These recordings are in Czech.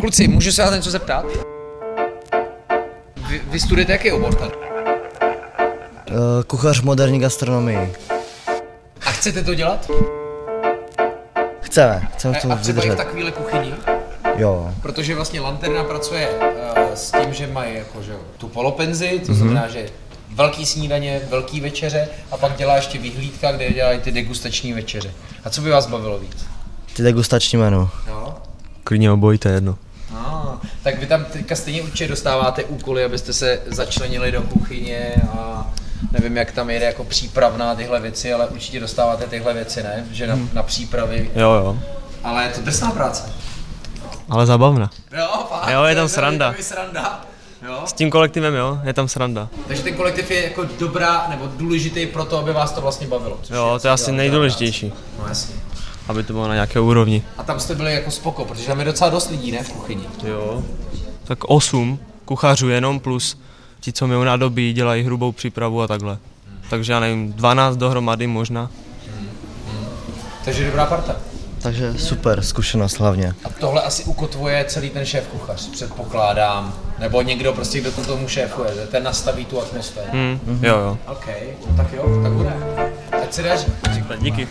Kluci, můžu se vás něco zeptat? Vy, vy studujete jaký obor tady? Uh, kuchař moderní gastronomii. A chcete to dělat? Chceme, chceme v tom A třeba i v vydržet. takovéhle kuchyni? Jo. Protože vlastně Lanterna pracuje uh, s tím, že mají jako, že, jo, tu polopenzi, to znamená, že velký snídaně, velký večeře a pak dělá ještě vyhlídka, kde dělají ty degustační večeře. A co by vás bavilo víc? Ty degustační menu. No. Klidně obojí, to je jedno. Tak vy tam teďka stejně určitě dostáváte úkoly, abyste se začlenili do kuchyně a nevím, jak tam jede jako přípravná tyhle věci, ale určitě dostáváte tyhle věci, ne? Že na, na přípravy. Jo, jo. Ale je to drsná práce. Ale zabavná. Jo, fakt, Jo, je tam sranda. je sranda. Jo? S tím kolektivem, jo, je tam sranda. Takže ten kolektiv je jako dobrá nebo důležitý pro to, aby vás to vlastně bavilo. Jo, to je asi nejdůležitější, práce. No jasně. aby to bylo na nějaké úrovni. A tam jste byli jako spoko, protože tam je docela dost lidí, ne, v kuchyni. Jo. Tak 8 kuchařů jenom plus ti, co mi nádobí, dělají hrubou přípravu a takhle. Takže já nevím, 12 dohromady možná. Takže dobrá parta. Takže super, zkušenost hlavně. A tohle asi ukotvuje celý ten šéf kuchař, předpokládám. Nebo někdo prostě, kdo to tomu šéfuje, že ten nastaví tu atmosféru. Hm, jo, jo. OK, no tak jo, tak bude. Ať se daří. Díky.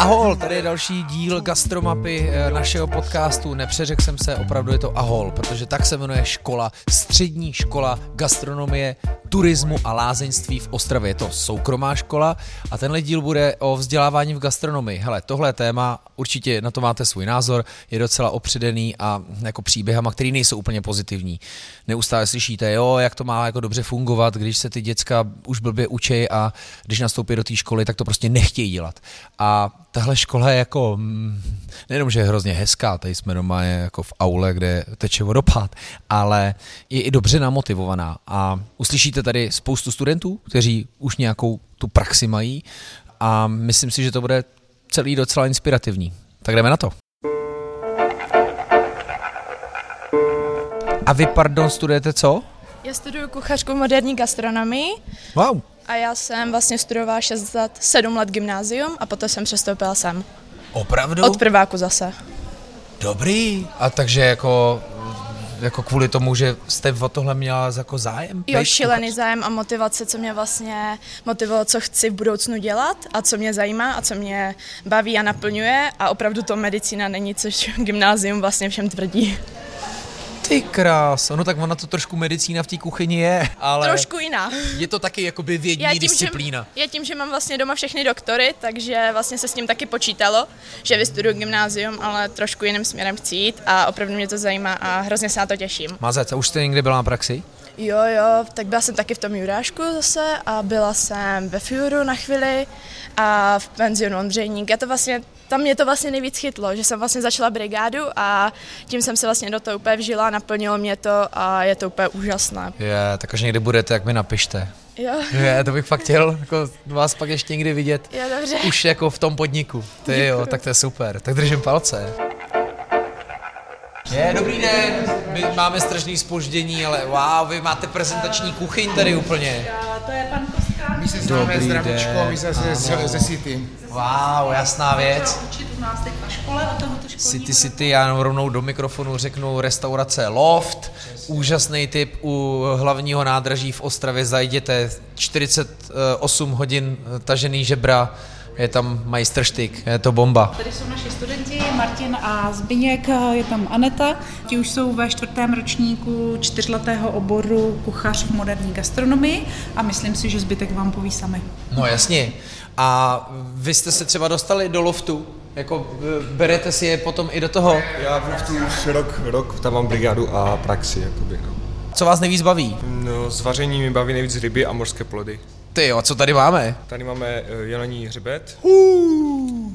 Ahol, tady je další díl gastromapy eh, našeho podcastu. Nepřeřekl jsem se, opravdu je to Ahol, protože tak se jmenuje škola, střední škola gastronomie, turismu a lázeňství v Ostravě. Je to soukromá škola a tenhle díl bude o vzdělávání v gastronomii. Hele, tohle téma, určitě na to máte svůj názor, je docela opředený a jako příběhama, který nejsou úplně pozitivní. Neustále slyšíte, jo, jak to má jako dobře fungovat, když se ty děcka už blbě učí a když nastoupí do té školy, tak to prostě nechtějí dělat. A tahle škola je jako, mm, nejenom, že je hrozně hezká, tady jsme doma je jako v aule, kde teče vodopád, ale je i dobře namotivovaná a uslyšíte tady spoustu studentů, kteří už nějakou tu praxi mají a myslím si, že to bude celý docela inspirativní. Tak jdeme na to. A vy, pardon, studujete co? Já studuju kuchařku moderní gastronomii Wow. A já jsem vlastně studovala 6 let, 7 let gymnázium a poté jsem přestoupila sem. Opravdu? Od prváku zase. Dobrý. A takže jako, jako kvůli tomu, že jste o tohle měla jako zájem? Jo, šílený zájem a motivace, co mě vlastně motivovalo, co chci v budoucnu dělat a co mě zajímá a co mě baví a naplňuje a opravdu to medicína není, což gymnázium vlastně všem tvrdí. Ty krás, no tak ona to trošku medicína v té kuchyni je, ale Trošku jiná. je to taky jakoby vědní Já tím, disciplína. Že, já tím, že mám vlastně doma všechny doktory, takže vlastně se s tím taky počítalo, že vystuduju gymnázium, ale trošku jiným směrem chci jít a opravdu mě to zajímá a hrozně se na to těším. Mazec, a už jste někde byla na praxi? Jo, jo, tak byla jsem taky v tom Jurášku zase a byla jsem ve Fiuru na chvíli a v penzionu Ondřejník. Já to vlastně, tam mě to vlastně nejvíc chytlo, že jsem vlastně začala brigádu a tím jsem se vlastně do toho úplně vžila, naplnilo mě to a je to úplně úžasné. Je, tak až někdy budete, tak mi napište. Jo, Je, to bych fakt chtěl jako vás pak ještě někdy vidět. jo, dobře. Už jako v tom podniku. Ty jo, tak to je super. Tak držím palce. Je, dobrý den, my máme strašný spoždění, ale wow, vy máte prezentační kuchyň tady úplně. My se známe Dobrý zdravíčko, den, my se ze, City. Wow, jasná věc. City City, já jenom rovnou do mikrofonu řeknu restaurace Loft, úžasný tip u hlavního nádraží v Ostravě, zajděte 48 hodin tažený žebra, je tam majstrštyk, je to bomba. Tady jsou naši studenti, Martin a Zbyněk, je tam Aneta. Ti už jsou ve čtvrtém ročníku čtyřletého oboru kuchař v moderní gastronomii a myslím si, že zbytek vám poví sami. No jasně. A vy jste se třeba dostali do loftu, jako e, berete si je potom i do toho. Já v Luftu už rok, rok tam mám brigádu a praxi, jakoby, no. Co vás nejvíc baví? no. z vaření mi baví nejvíc ryby a mořské plody. Ty jo, a co tady máme? Tady máme uh, jelení hřebet. Uh,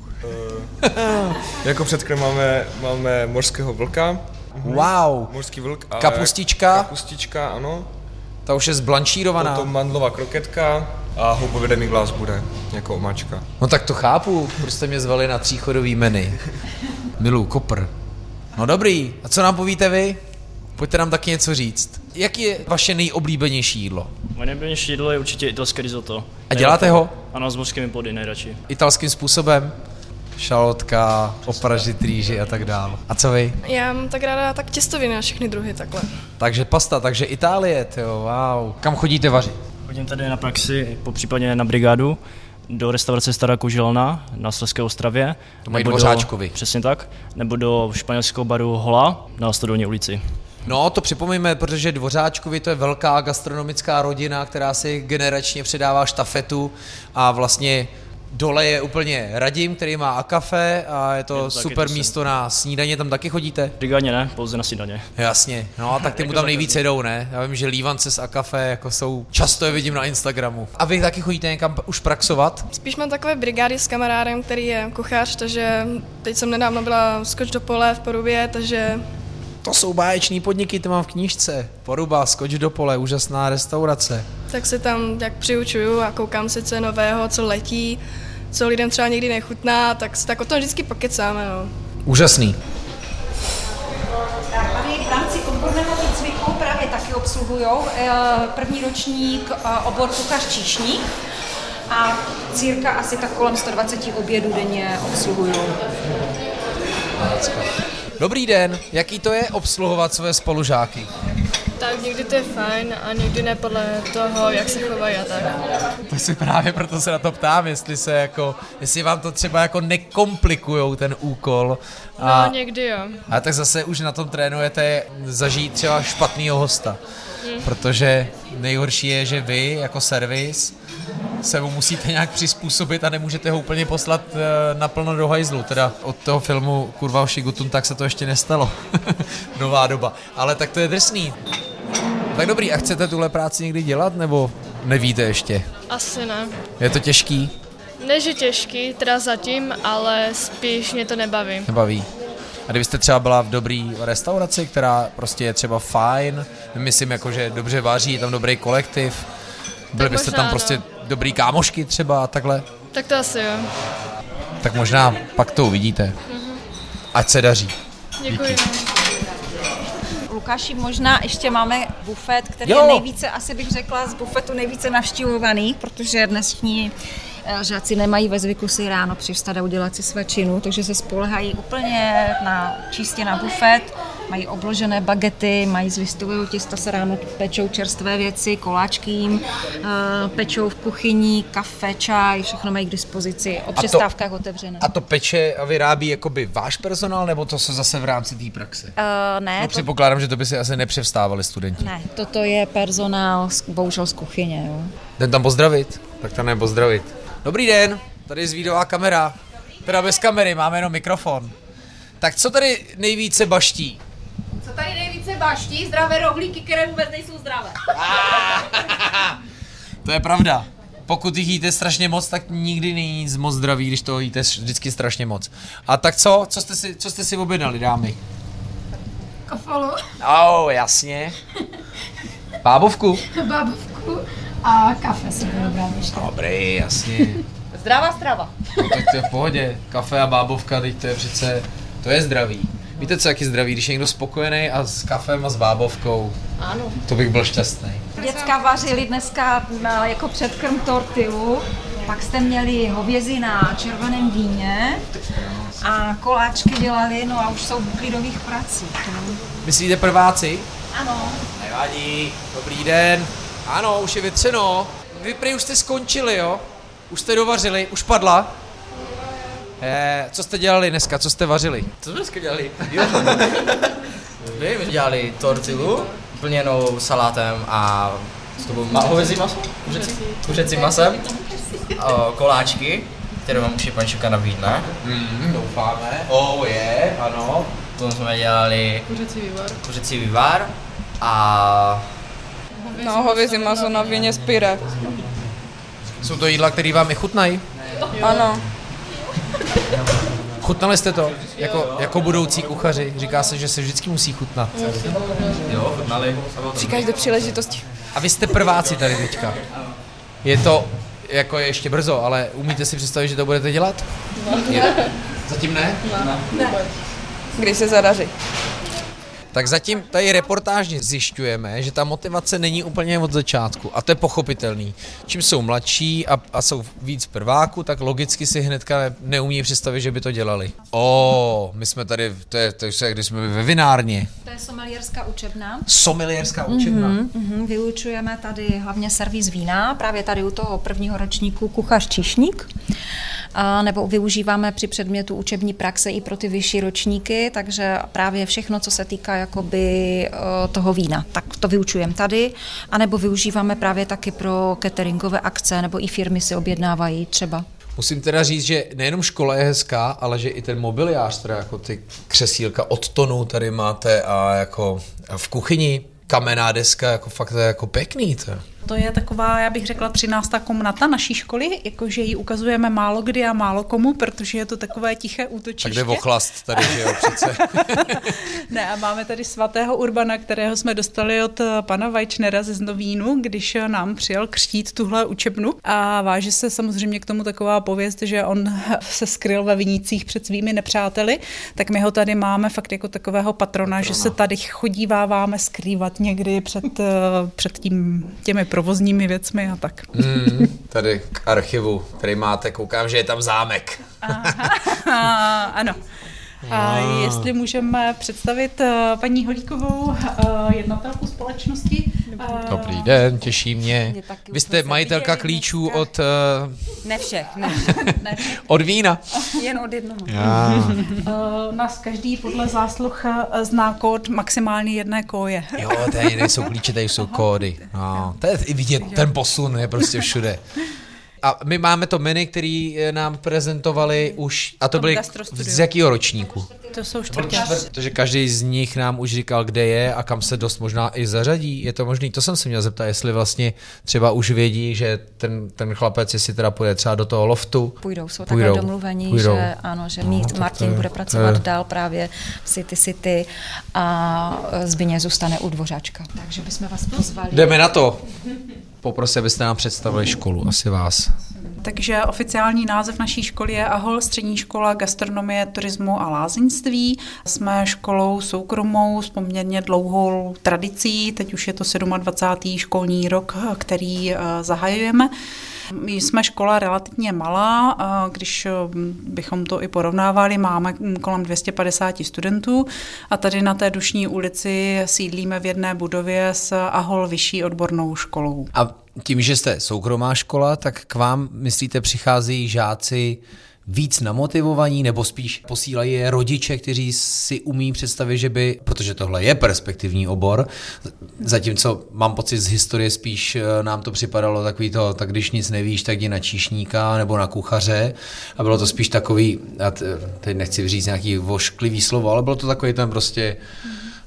jako předkrm máme, máme mořského vlka, Wow, mořský vlk. A Kapustička? Kapustička, ano. ta už je zblanšírovaná. Potom mandlová kroketka a houbovědený glás bude, jako omáčka. No tak to chápu, proč jste mě zvali na tříchodový menu. Milu, kopr. No dobrý, a co nám povíte vy? Pojďte nám taky něco říct. Jak je vaše nejoblíbenější jídlo? Moje nejblíbenější jídlo je určitě italské risotto. A děláte ho? Ano, s mořskými plody nejradši. Italským způsobem? šalotka, opražit rýži a tak dál. A co vy? Já mám tak ráda tak těstoviny na všechny druhy takhle. Takže pasta, takže Itálie, jo, wow. Kam chodíte vařit? Chodím tady na praxi, po případě na brigádu, do restaurace Stará Koželna na Slezské ostravě. To mají nebo Dvořáčkovi. Do, přesně tak. Nebo do španělského baru Hola na Stodolní ulici. No, to připomeňme, protože Dvořáčkovi to je velká gastronomická rodina, která si generačně předává štafetu a vlastně dole je úplně Radim, který má a kafe a je to Je to super to místo na snídaně, tam taky chodíte? Brigádně ne, pouze na snídaně. Jasně, no a tak ty mu tam nejvíc jedou, ne? Já vím, že Lívance s Akafe jako jsou, často je vidím na Instagramu. A vy taky chodíte někam už praxovat? Spíš mám takové brigády s kamarádem, který je kuchař, takže teď jsem nedávno byla skoč do pole v Porubě, takže To jsou báječný podniky, to mám v knížce. Poruba, skoč do pole, úžasná restaurace. tak se tam jak přiučuju a koukám si, co je nového, co letí, co lidem třeba někdy nechutná, tak, tak o tom vždycky pokecáme. No. Úžasný. Tak tady v rámci odborného výcviku právě taky obsluhují první ročník eh, obor kuchař číšník a círka asi tak kolem 120 obědů denně obsluhují. Dobrý den, jaký to je obsluhovat své spolužáky? Tak někdy to je fajn a někdy ne podle toho, jak se chovají a tak. To si právě proto se na to ptám, jestli se jako, jestli vám to třeba jako nekomplikujou ten úkol. A, No někdy jo. a tak zase už na tom trénujete zažít třeba špatného hosta. Protože nejhorší je, že vy jako servis se mu musíte nějak přizpůsobit a nemůžete ho úplně poslat eh, naplno do hajzlu. Teda od toho filmu Kurva o Shigutun tak se to ještě nestalo. Nová doba. Ale tak to je drsný. Tak dobrý, a chcete tuhle práci někdy dělat, nebo nevíte ještě? Asi ne. Je to těžký? Ne, že těžký, teda zatím, ale spíš mě to nebaví. Nebaví. A kdybyste třeba byla v dobrý restauraci, která prostě je třeba fajn, myslím jako, že dobře vaří, je tam dobrý kolektiv, byli byste tam prostě dobrý kámošky třeba a takhle, Tak to asi jo. tak možná pak to uvidíte. Ať se daří. Děkuji. Lukáši, možná ještě máme bufet, který Jo. je nejvíce, asi bych řekla, z bufetu nejvíce navštěvovaný, protože dnešní eh, žáci nemají ve zvyku si ráno přivstat a udělat si svačinu, takže se spolehají úplně na, čistě na bufet, mají obložené bagety, mají z listového těsta se ráno pečou čerstvé věci, koláčky jim, eh, pečou v kuchyni, kafe, čaj, všechno mají k dispozici, o to- přestávkách otevřené. A to peče a vyrábí jakoby váš personál, nebo to se zase v rámci té praxe? Uh, ne, No, to, předpokládám, že to by si asi nepřevstávali studenti. ne, toto je personál, z- bohužel z kuchyně. Jo. Jdem tam pozdravit? Tak tam ne pozdravit. Dobrý den, tady je zvídová kamera. Teda bez kamery, máme jenom mikrofon. Tak co tady nejvíce baští? Baští? Zdravé rohlíky, které vůbec nejsou zdravé. To je pravda. Pokud jich jíte strašně moc, tak nikdy není nic moc zdravý, když toho jíte vždycky strašně moc. A tak co? Co jste si, co jste si objednali, dámy? Kofolu, Oh, jasně. Bábovku. bábovku a kafe si ještě. Dobrý, jasně. Zdravá strava. No, tak to je v pohodě. Kafe a bábovka, teď to je přece, to je zdravý. Víte, co jak je zdravý, když je někdo spokojený a s kafem a s bábovkou, Ano. to bych byl šťastný. Děcka vařili dneska na, jako předkrm tortilu, pak jste měli hovězi na červeném víně a koláčky dělali, no a už jsou v klidových pracích. No. Myslíte prváci? Ano. Nevadí, dobrý den. Ano, už je vytřeno. Vy prý už jste skončili, jo? Už jste dovařili, už padla? Eh, co jste dělali dneska, co jste vařili? Co jsme dneska dělali? Jo. My jsme dělali tortilu, plněnou salátem a co to bylo? Ma- hovězí maso? Kuřecí? Kuřecí masem. O, koláčky, které mám už je pančuka nabídne. Mm, doufáme. Oh, je, ano. Potom jsme dělali Kuřecí vývar. kuřecí vývar a No, hovězí maso na víně z pyre. Jsou to jídla, které vám i chutnají? Ano. Chutnali jste to? Jako, jako budoucí kuchaři. Říká se, že se vždycky musí chutnat. jo, chutnali. Při každé příležitosti. A vy jste prváci tady teďka. Je to jako je ještě brzo, ale umíte si představit, že to budete dělat? Je. Zatím ne? Když se zadaří. Tak zatím tady reportážně zjišťujeme, že ta motivace není úplně od začátku a to je pochopitelný. Čím jsou mladší a, a jsou víc prváku, tak logicky si hnedka ne, neumí představit, že by to dělali. O, my jsme tady, to je, to je když jsme ve vinárně. To je somelierská učebna. Somelierská učebna. Mm-hmm, mm-hmm. Vyučujeme tady hlavně servis vína, právě tady u toho prvního ročníku kuchař čišník. A nebo využíváme při předmětu učební praxe i pro ty vyšší ročníky, takže právě všechno, co se týká jakoby eh, toho vína, tak to vyučujeme tady, anebo využíváme právě taky pro cateringové akce, nebo i firmy si objednávají třeba. Musím teda říct, že nejenom škola je hezká, ale že i ten mobiliář, teda jako ty křesílka od tonu tady máte a jako v kuchyni kamenná deska, jako fakt to je jako pěkný to. To je taková, já bych řekla, 13. komnata naší školy, jakože ji ukazujeme málo kdy a málo komu, protože je to takové tiché útočiště. Tak jde ochlast tady, že jo, přece. ne, a máme tady svatého Urbana, kterého jsme dostali od eh, pana Vajčnera ze Znovínu, když eh, nám přijel křtít tuhle učebnu. A váže se samozřejmě k tomu taková pověst, že on se skryl ve vinících před svými nepřáteli, tak my ho tady máme fakt jako takového patrona, patrona. že se tady chodíváváme skrývat někdy před, eh, před tím, těmi provozními věcmi a tak. Mm, tady k archivu, který máte, koukám, že je tam zámek. Aha, ano. A jestli můžeme představit uh, paní Holíkovou, uh, jednatelku společnosti. Uh, Dobrý den, těší mě. Vy jste majitelka klíčů od... Uh, ne všech, ne. od vína. Jen od jednoho. Já. nás každý podle zásluh zná kód maximálně jedné koje. jo, tady nejsou klíče, tady jsou kódy. No, to je i vidět, ten posun je prostě všude. A my máme to menu, který nám prezentovali už, a to byly z jakého ročníku? To jsou čtvrtáři. Protože každý z nich nám už říkal, kde je a kam se dost možná i zařadí. Je to možný? To jsem se měl zeptat, jestli vlastně třeba už vědí, že ten, ten chlapec, jestli teda půjde třeba do toho loftu. Půjdou, jsou Půjdou. takhle domluvení, Půjdou. že ano, že no, Martin je, bude pracovat je. dál právě v City City a Zbyně zůstane u dvořáčka. Takže bychom vás pozvali. Jdeme na to. Poprosím, abyste nám představili školu, asi vás. Takže oficiální název naší školy je AHOL, Střední škola gastronomie, turismu a lázeňství. Jsme školou soukromou s poměrně dlouhou tradicí, teď už je to 27. školní rok, který zahajujeme. My jsme škola relativně malá, když bychom to i porovnávali, máme kolem 250 studentů a tady na té Dušní ulici sídlíme v jedné budově s Ahol vyšší odbornou školou. A tím, že jste soukromá škola, tak k vám, myslíte, přicházejí žáci víc namotivovaní, nebo spíš posílají je rodiče, kteří si umí představit, že by, protože tohle je perspektivní obor, zatímco mám pocit z historie spíš eh, nám to připadalo takový to, tak když nic nevíš, tak jdi na číšníka nebo na kuchaře a bylo to spíš takový, a teď nechci říct nějaký vošklivý slovo, ale bylo to takový ten prostě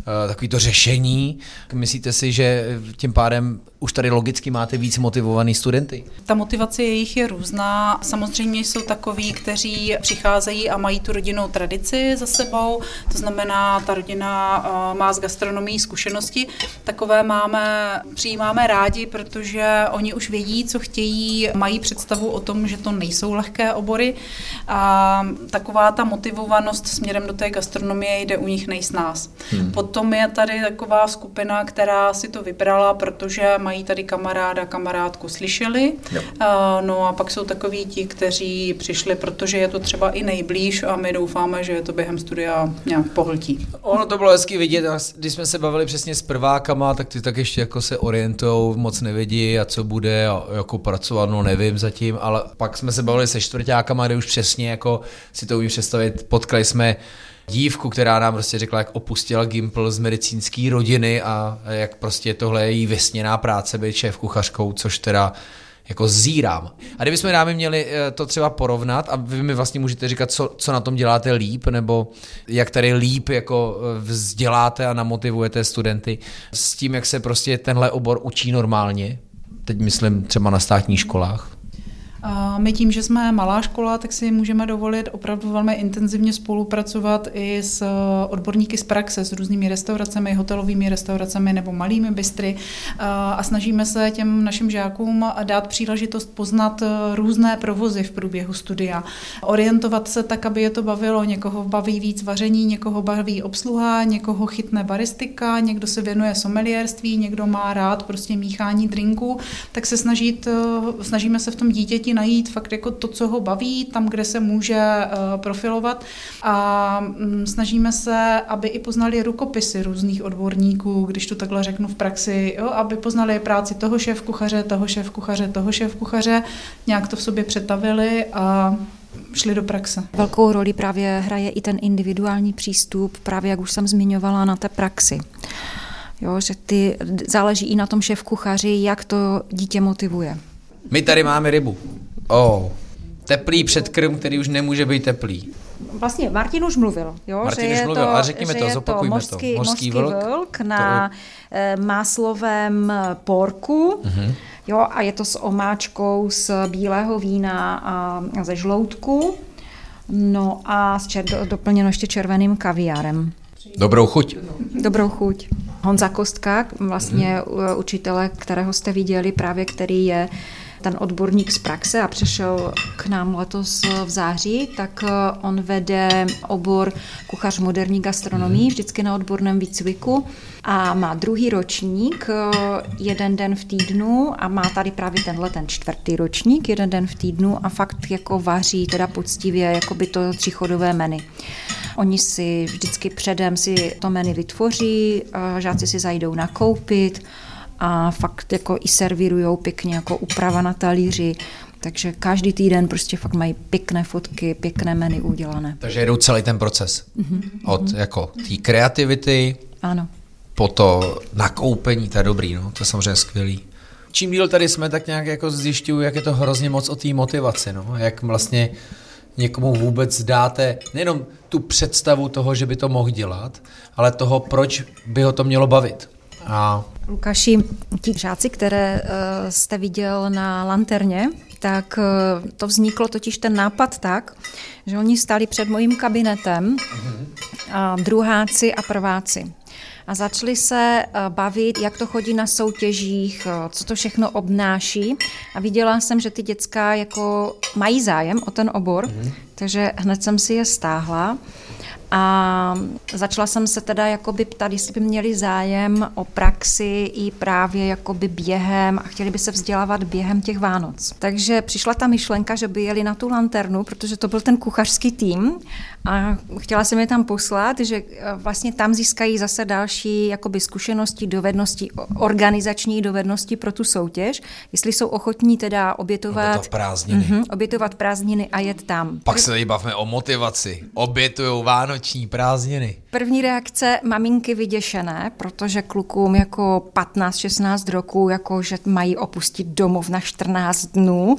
Eh, takový to řešení. Myslíte si, že tím pádem už tady logicky máte víc motivovaný studenty? Ta motivace jejich je různá. Samozřejmě jsou takoví, kteří přicházejí a mají tu rodinnou tradici za sebou, to znamená, ta rodina eh, má z gastronomii zkušenosti. Takové máme, přijímáme rádi, protože oni už vědí, co chtějí, mají představu o tom, že to nejsou lehké obory a taková ta motivovanost směrem do té gastronomie jde u nich nejsnás. Hmm. Potom je tady taková skupina, která si to vybrala, protože mají tady kamaráda, kamarádku slyšeli. Jo. No a pak jsou takoví ti, kteří přišli, protože je to třeba i nejblíž a my doufáme, že je to během studia nějak pohltí. Ono to bylo hezky vidět, když jsme se bavili přesně s prvákama, tak ty tak ještě jako se orientou, moc nevědí a co bude a jako pracovat, no nevím zatím, ale pak jsme se bavili se čtvrtákama, kde už přesně jako si to umí představit, potkali jsme dívku, která nám prostě řekla, jak opustila Gimple z medicínské rodiny a jak prostě tohle je její vysněná práce být šéf kuchařkou, což teda jako zírám. A kdybychom dámy měli eh, to třeba porovnat a vy mi vlastně můžete říkat, co, co na tom děláte líp, nebo jak tady líp jako eh, vzděláte a namotivujete studenty s tím, jak se prostě tenhle obor učí normálně, teď myslím třeba na státních školách. My tím, že jsme malá škola, tak si můžeme dovolit opravdu velmi intenzivně spolupracovat i s odborníky z praxe, s různými restauracemi, hotelovými restauracemi nebo malými bystry a snažíme se těm našim žákům dát příležitost poznat různé provozy v průběhu studia. Orientovat se tak, aby je to bavilo. Někoho baví víc vaření, někoho baví obsluha, někoho chytne baristika, někdo se věnuje someliérství, někdo má rád prostě míchání drinků, tak se snažit, snažíme se v tom dítěti najít fakt jako to, co ho baví, tam, kde se může eh, profilovat a mm, snažíme se, aby i poznali rukopisy různých odborníků, když to takhle řeknu v praxi, jo, aby poznali práci toho šéf kuchaře, toho šéf kuchaře, toho šéf kuchaře, nějak to v sobě přetavili a šli do praxe. Velkou roli právě hraje i ten individuální přístup, právě jak už jsem zmiňovala na té praxi. Jo, že ty, záleží i na tom šéf kuchaři, jak to dítě motivuje. My tady máme rybu. Oh. Teplý předkrm, který už nemůže být teplý. Vlastně Martin už mluvil, jo, Martin že už je mluvil, to, ale řekněme že to, je zopakujme to mořský, to. Mořský vlk, vlk na to... máslovém porku, uh-huh. jo, a je to s omáčkou z bílého vína a ze žloutku, no a s čer- doplněno ještě červeným kaviárem. Dobrou chuť. Dobrou chuť. Honza Kostka, vlastně mm. učitele, kterého jste viděli, právě který je ten odborník z praxe a přešel k nám letos v září, tak on vede obor kuchař moderní gastronomii, vždycky na odborném výcviku a má druhý ročník, jeden den v týdnu a má tady právě tenhle ten čtvrtý ročník, jeden den v týdnu a fakt jako vaří teda poctivě jako by to tříchodové menu. Oni si vždycky předem si to menu vytvoří, žáci si zajdou nakoupit a fakt jako i servírujou pěkně jako úprava na talíři, takže každý týden prostě fakt mají pěkné fotky, pěkné menu udělané. Takže jedou celý ten proces. Mm-hmm. Od jako té kreativity ano. po to nakoupení, to je dobrý, no, to je samozřejmě skvělý. Čím díl tady jsme, tak nějak jako zjišťuju, jak je to hrozně moc o té motivaci, no, jak vlastně někomu vůbec dáte nejenom tu představu toho, že by to mohl dělat, ale toho, proč by ho to mělo bavit. A... Lukáši, ti žáci, které uh, jste viděl na lanterně, tak uh, to vzniklo totiž ten nápad tak, že oni stali před mojím kabinetem, a druháci a prváci. A začali se bavit, jak to chodí na soutěžích, co to všechno obnáší. A viděla jsem, že ty děcka jako mají zájem o ten obor, mm-hmm. takže hned jsem si je stáhla. A začala jsem se teda jakoby ptat, jestli by měli zájem o praxi i právě jakoby během a chtěli by se vzdělávat během těch Vánoc. Takže přišla ta myšlenka, že by jeli na tu lanternu, protože to byl ten kuchařský tým a chtěla jsem je tam poslat, že vlastně tam získají zase další jakoby zkušenosti, dovednosti, organizační dovednosti pro tu soutěž, jestli jsou ochotní teda obětovat prázdniny. Uh-huh, obětovat prázdniny a jet tam. Pak se tady bavme o motivaci. Obětujou vánoční prázdniny. První reakce maminky vyděšené, protože klukům jako 15-16 roků, jako že mají opustit domov na 14 dnů.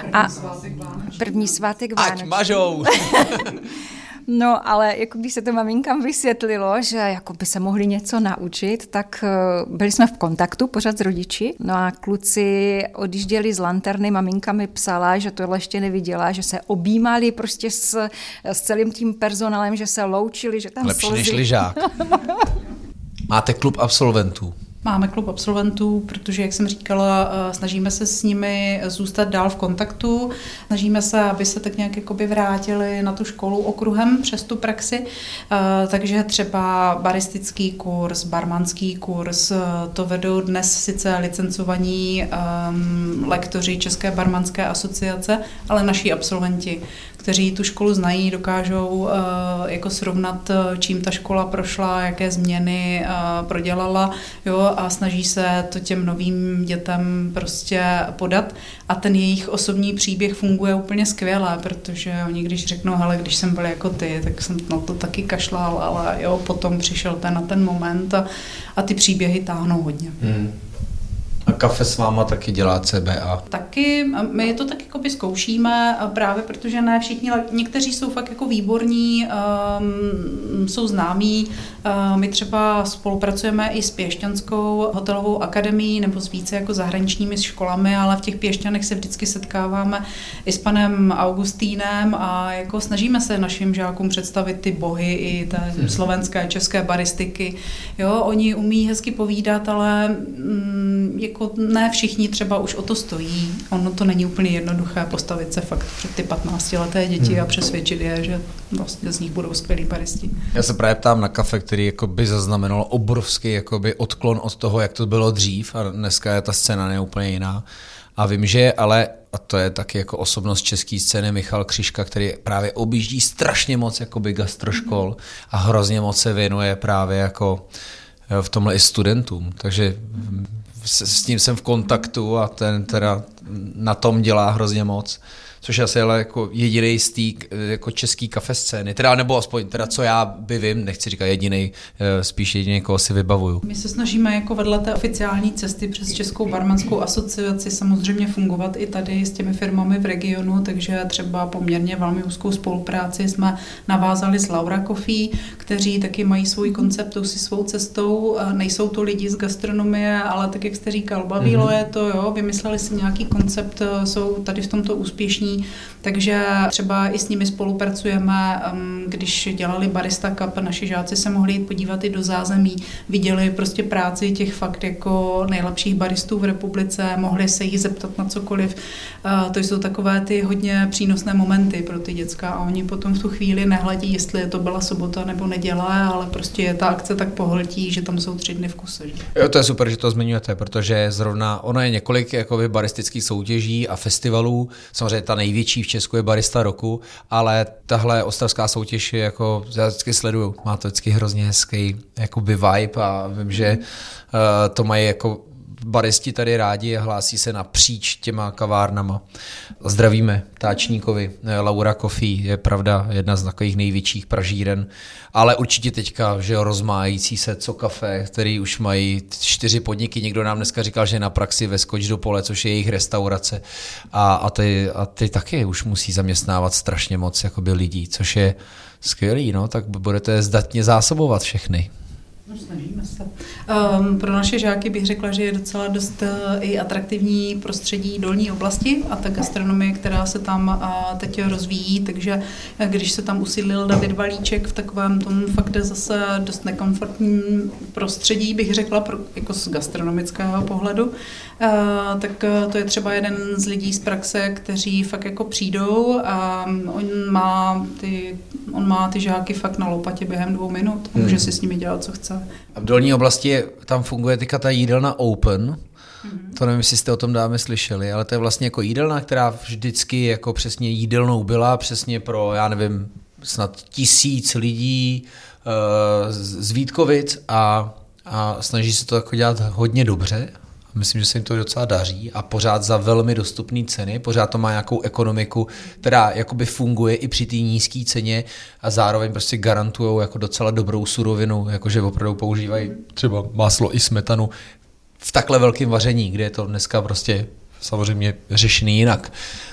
První a svátek první svátek Vánoční. Ať mažou! No, ale jako když se to maminkám vysvětlilo, že jako by se mohli něco naučit, tak byli jsme v kontaktu pořád s rodiči. No a kluci odjížděli z lanterny, maminka mi psala, že tohle ještě neviděla, že se objímali prostě s, s celým tím personálem, že se loučili, že tam Lepší slzy. než lyžák. Máte klub absolventů. Máme klub absolventů, protože, jak jsem říkala, snažíme se s nimi zůstat dál v kontaktu, snažíme se, aby se tak nějak jakoby vrátili na tu školu okruhem přes tu praxi, takže třeba baristický kurz, barmanský kurz, to vedou dnes sice licencovaní um, lektoři České barmanské asociace, ale naši absolventi, kteří tu školu znají, dokážou uh, jako srovnat, čím ta škola prošla, jaké změny uh, prodělala, jo, a snaží se to těm novým dětem prostě podat. A ten jejich osobní příběh funguje úplně skvěle, protože oni když řeknou, hele, když jsem byl jako ty, tak jsem na to taky kašlal, ale jo, potom přišel ten na ten moment a, a ty příběhy táhnou hodně. Hmm. A kafe s váma taky dělá CBA. Taky, my to tak jakoby zkoušíme a právě protože ne všichni, někteří jsou fakt jako výborní, um, jsou známí. Uh, my třeba spolupracujeme i s Pěšťanskou hotelovou akademií nebo s více jako zahraničními školami, ale v těch Pěšťanech se vždycky setkáváme i s panem Augustínem a jako snažíme se našim žákům představit ty bohy i té slovenské, české baristiky. Jo, oni umí hezky povídat, ale mm, jako ne všichni třeba už o to stojí. Ono to není úplně jednoduché postavit se fakt před ty 15 leté děti Hmm. a přesvědčit je, že vlastně z nich budou skvělí baristi. Já se právě ptám na kafe, který jakoby zaznamenalo obrovský jakoby odklon od toho, jak to bylo dřív a dneska je ta scéna je úplně jiná. A vím, že je ale, a to je taky jako osobnost české scény, Michal Křiška, který právě objíždí strašně moc jakoby gastroškol a hrozně moc se věnuje právě jako eh, v tomhle i studentům. Takže mm, s, s ním jsem v kontaktu a ten teda na tom dělá hrozně moc. Což je asi ale jako jediný z té jako český kafe scény, teda nebo aspoň teda co já by vím, nechci říkat jediný, spíš jediný, koho si vybavuju. My se snažíme jako vedle té oficiální cesty přes Českou barmanskou asociaci samozřejmě fungovat i tady s těmi firmami v regionu, takže třeba poměrně velmi úzkou spolupráci jsme navázali s Laura Coffee, kteří taky mají svůj koncept, si svou cestou. Nejsou to lidi z gastronomie, ale tak, jak jste říkal, bavilo Mhm. je to, jo, vymysleli si nějaký koncept, jsou tady v tomto úspěšní, takže třeba i s nimi spolupracujeme, když dělali Barista Cup, naši žáci se mohli jít podívat i do zázemí, viděli prostě práci těch fakt jako nejlepších baristů v republice, mohli se jich zeptat na cokoliv. Uh, To jsou takové ty hodně přínosné momenty pro ty děcka a oni potom v tu chvíli nehledí, jestli to byla sobota nebo neděle, ale prostě je ta akce tak pohltí, že tam jsou tři dny v kuse. Jo, to je super, že to zmiňujete, protože zrovna ono je několik jakoby baristických soutěží a festivalů. Samozřejmě ta největší v Česku je Barista roku, ale tahle ostravská soutěž je jako, já vždycky sleduju, má to vždycky hrozně hezký jakoby vibe a vím, že uh, to mají jako baristi tady rádi a hlásí se napříč těma kavárnama. Zdravíme Táčníkovi, Laura Coffee je pravda jedna z takových největších pražíren, ale určitě teďka, že rozmájící se co kafe, který už mají čtyři podniky, někdo nám dneska říkal, že na praxi ve Skoč do pole, což je jejich restaurace a, a, ty, a ty taky už musí zaměstnávat strašně moc jakoby lidí, což je skvělý, no, tak budete zdatně zásobovat všechny. Snažíme se. Um, pro naše žáky bych řekla, že je docela dost uh, i atraktivní prostředí dolní oblasti a ta gastronomie, která se tam uh, teď rozvíjí, takže uh, když se tam usídlil David Valíček v takovém tom fakt zase dost nekomfortním prostředí, bych řekla, pro, jako z gastronomického pohledu, uh, tak uh, to je třeba jeden z lidí z praxe, kteří fakt jako přijdou a um, on má ty, on má ty žáky fakt na lopatě během dvou minut a může Hmm. si s nimi dělat, co chce. A v dolní oblasti je, tam funguje teďka ta jídelna Open, to nevím, jestli jste o tom dáme slyšeli, ale to je vlastně jako jídelna, která vždycky jako přesně jídelnou byla, přesně pro, já nevím, snad tisíc lidí uh, z Vítkovic a, a snaží se to jako dělat hodně dobře. Myslím, že se jim to docela daří a pořád za velmi dostupné ceny, pořád to má nějakou ekonomiku, která jakoby funguje i při té nízké ceně a zároveň prostě garantují jako docela dobrou surovinu, jakože opravdu používají třeba máslo i smetanu v takhle velkém vaření, kde je to dneska prostě samozřejmě řešený jinak.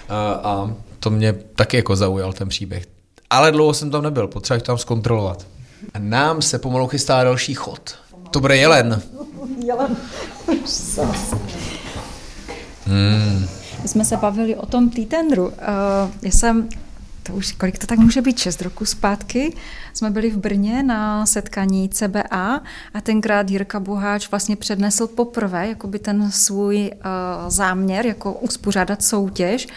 A, a to mě taky jako zaujal ten příběh. Ale dlouho jsem tam nebyl, potřeba tam zkontrolovat. A nám se pomalu chystá další chod. To bude jelen. Jelen. Hmm. My jsme se bavili o tom týtendru. Uh, já jsem, to už kolik to tak může být, 6 roku zpátky, jsme byli v Brně na setkání CBA a tenkrát Jirka Boháč vlastně přednesl poprvé jakoby ten svůj uh, záměr, jako uspořádat soutěž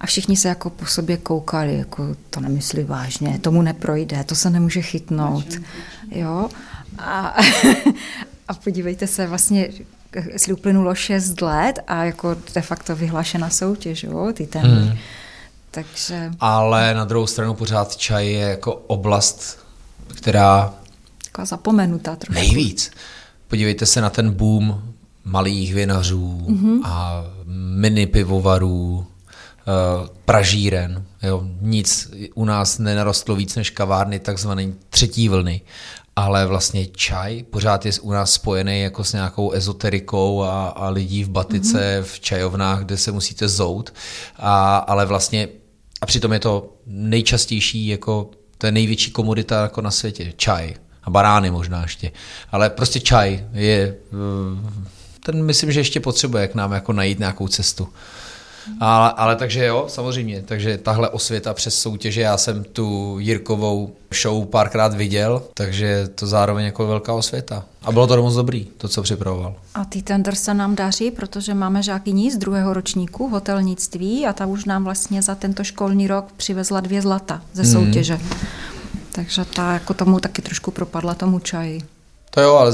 a všichni se jako po sobě koukali, jako to nemyslí vážně, tomu neprojde, to se nemůže chytnout. Jo? A, a podívejte se, vlastně jestli uplynulo 6 let a jako de facto vyhlášená soutěž, jo, ty ten. Hmm. Takže... Ale na druhou stranu pořád čaj je jako oblast, která... Taková zapomenutá trošku. Nejvíc. Podívejte se na ten boom malých vinařů Mhm. a mini pivovarů, pražíren, jo, nic u nás nenarostlo víc než kavárny takzvané třetí vlny, ale vlastně čaj pořád je u nás spojený jako s nějakou ezoterikou a, a lidí v batice, mm-hmm. v čajovnách, kde se musíte zout, a, ale vlastně a přitom je to nejčastější, jako to je největší komodita jako na světě, čaj a barány možná ještě, ale prostě čaj je, eh, ten myslím, že ještě potřebuje k nám jako najít nějakou cestu. Ale, ale takže jo, samozřejmě, takže tahle osvěta přes soutěže, já jsem tu Jirkovou show párkrát viděl, takže to zároveň jako velká osvěta. A bylo to moc dobrý, to, co připravoval. A ty tender se nám daří, protože máme žákyní z druhého ročníku hotelnictví a ta už nám vlastně za tento školní rok přivezla dvě zlata ze hmm. soutěže. Hmm. Takže ta jako tomu taky trošku propadla tomu čaji. To jo, ale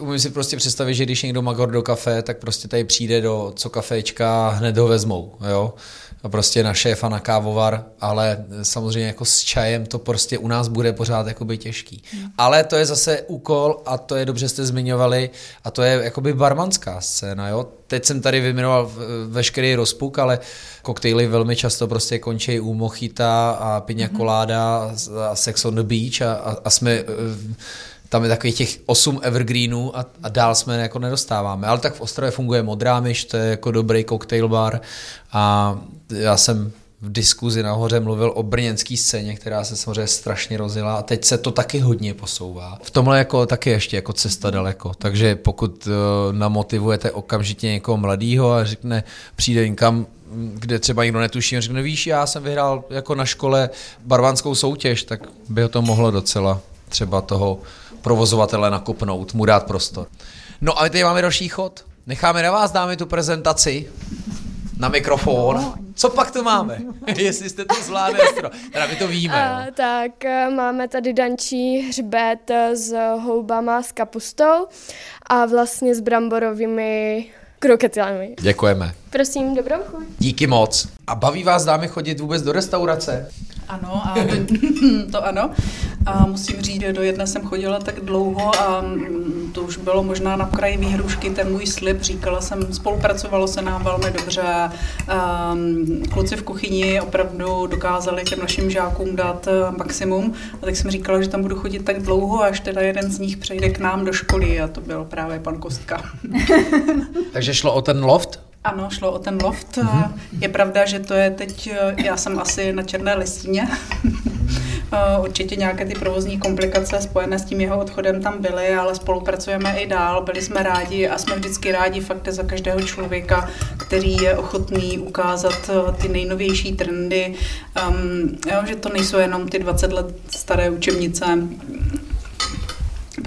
umím si prostě představit, že když někdo má do kafe, tak prostě tady přijde do co kafečka a hned ho vezmou, jo. A prostě na šéfa, na kávovar, ale samozřejmě jako s čajem to prostě u nás bude pořád jakoby těžký. Hmm. Ale to je zase úkol a to je dobře jste zmiňovali a to je jakoby barmanská scéna, jo. Teď jsem tady vyjmenoval veškerý rozpuk, ale koktejly velmi často prostě končí u mochita a piña colada a sex on the beach a, a, a jsme tam je takových těch 8 evergreenů a, a dál jsme jako nedostáváme. Ale tak v Ostrově funguje Modrá myš, to je jako dobrý cocktail bar a já jsem v diskuzi nahoře mluvil o brněnské scéně, která se samozřejmě strašně rozjela a teď se to taky hodně posouvá. V tomhle jako taky ještě jako cesta daleko, takže pokud uh, namotivujete okamžitě někoho mladého a řekne, přijde někam, kde třeba nikdo netuší, a řekne, víš, já jsem vyhrál jako na škole barvanskou soutěž, tak by ho to mohlo docela třeba toho provozovatele nakopnout, mu dát prostor. No a my tady máme další chod. Necháme na vás, dáme tu prezentaci na mikrofon. Co pak tu máme? Jestli jste to zvládli, teda my to víme. A, jo. tak eh, máme tady dančí hřbet s houbama s kapustou a vlastně s bramborovými kroketilami. Děkujeme. Prosím, dobrou chuť. Díky moc. A baví vás dámy chodit vůbec do restaurace? Ano, a to ano. A musím říct, že do jedné jsem chodila tak dlouho a mm, to už bylo možná na kraji výhrušky ten můj slib. Říkala jsem, spolupracovalo se nám velmi dobře. Mm, kluci v kuchyni opravdu dokázali těm našim žákům dát eh, maximum. A tak jsem říkala, že tam budu chodit tak dlouho, až teda jeden z nich přejde k nám do školy a to byl právě pan Kostka. Takže šlo o ten loft? Ano, šlo o ten loft. Mm-hmm. Je pravda, že to je teď, já jsem asi na černé listině. Určitě nějaké ty provozní komplikace spojené s tím jeho odchodem tam byly, ale spolupracujeme i dál. Byli jsme rádi a jsme vždycky rádi fakt za každého člověka, který je ochotný ukázat eh, ty nejnovější trendy. Um, jo, že to nejsou jenom ty 20 let staré učebnice.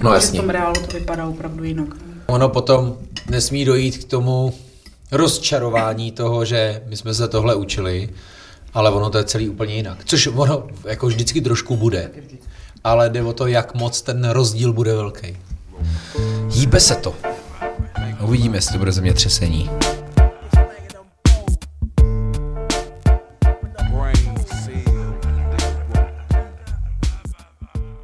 No jasně. V tom reálu to vypadá opravdu jinak. Ono potom nesmí dojít k tomu, rozčarování toho, že my jsme se tohle učili, ale ono to je celý úplně jinak. Což ono jako vždycky trošku bude. Ale jde o to, jak moc ten rozdíl bude velký. Hýbe se to. Uvidíme, jestli to bude zemětřesení.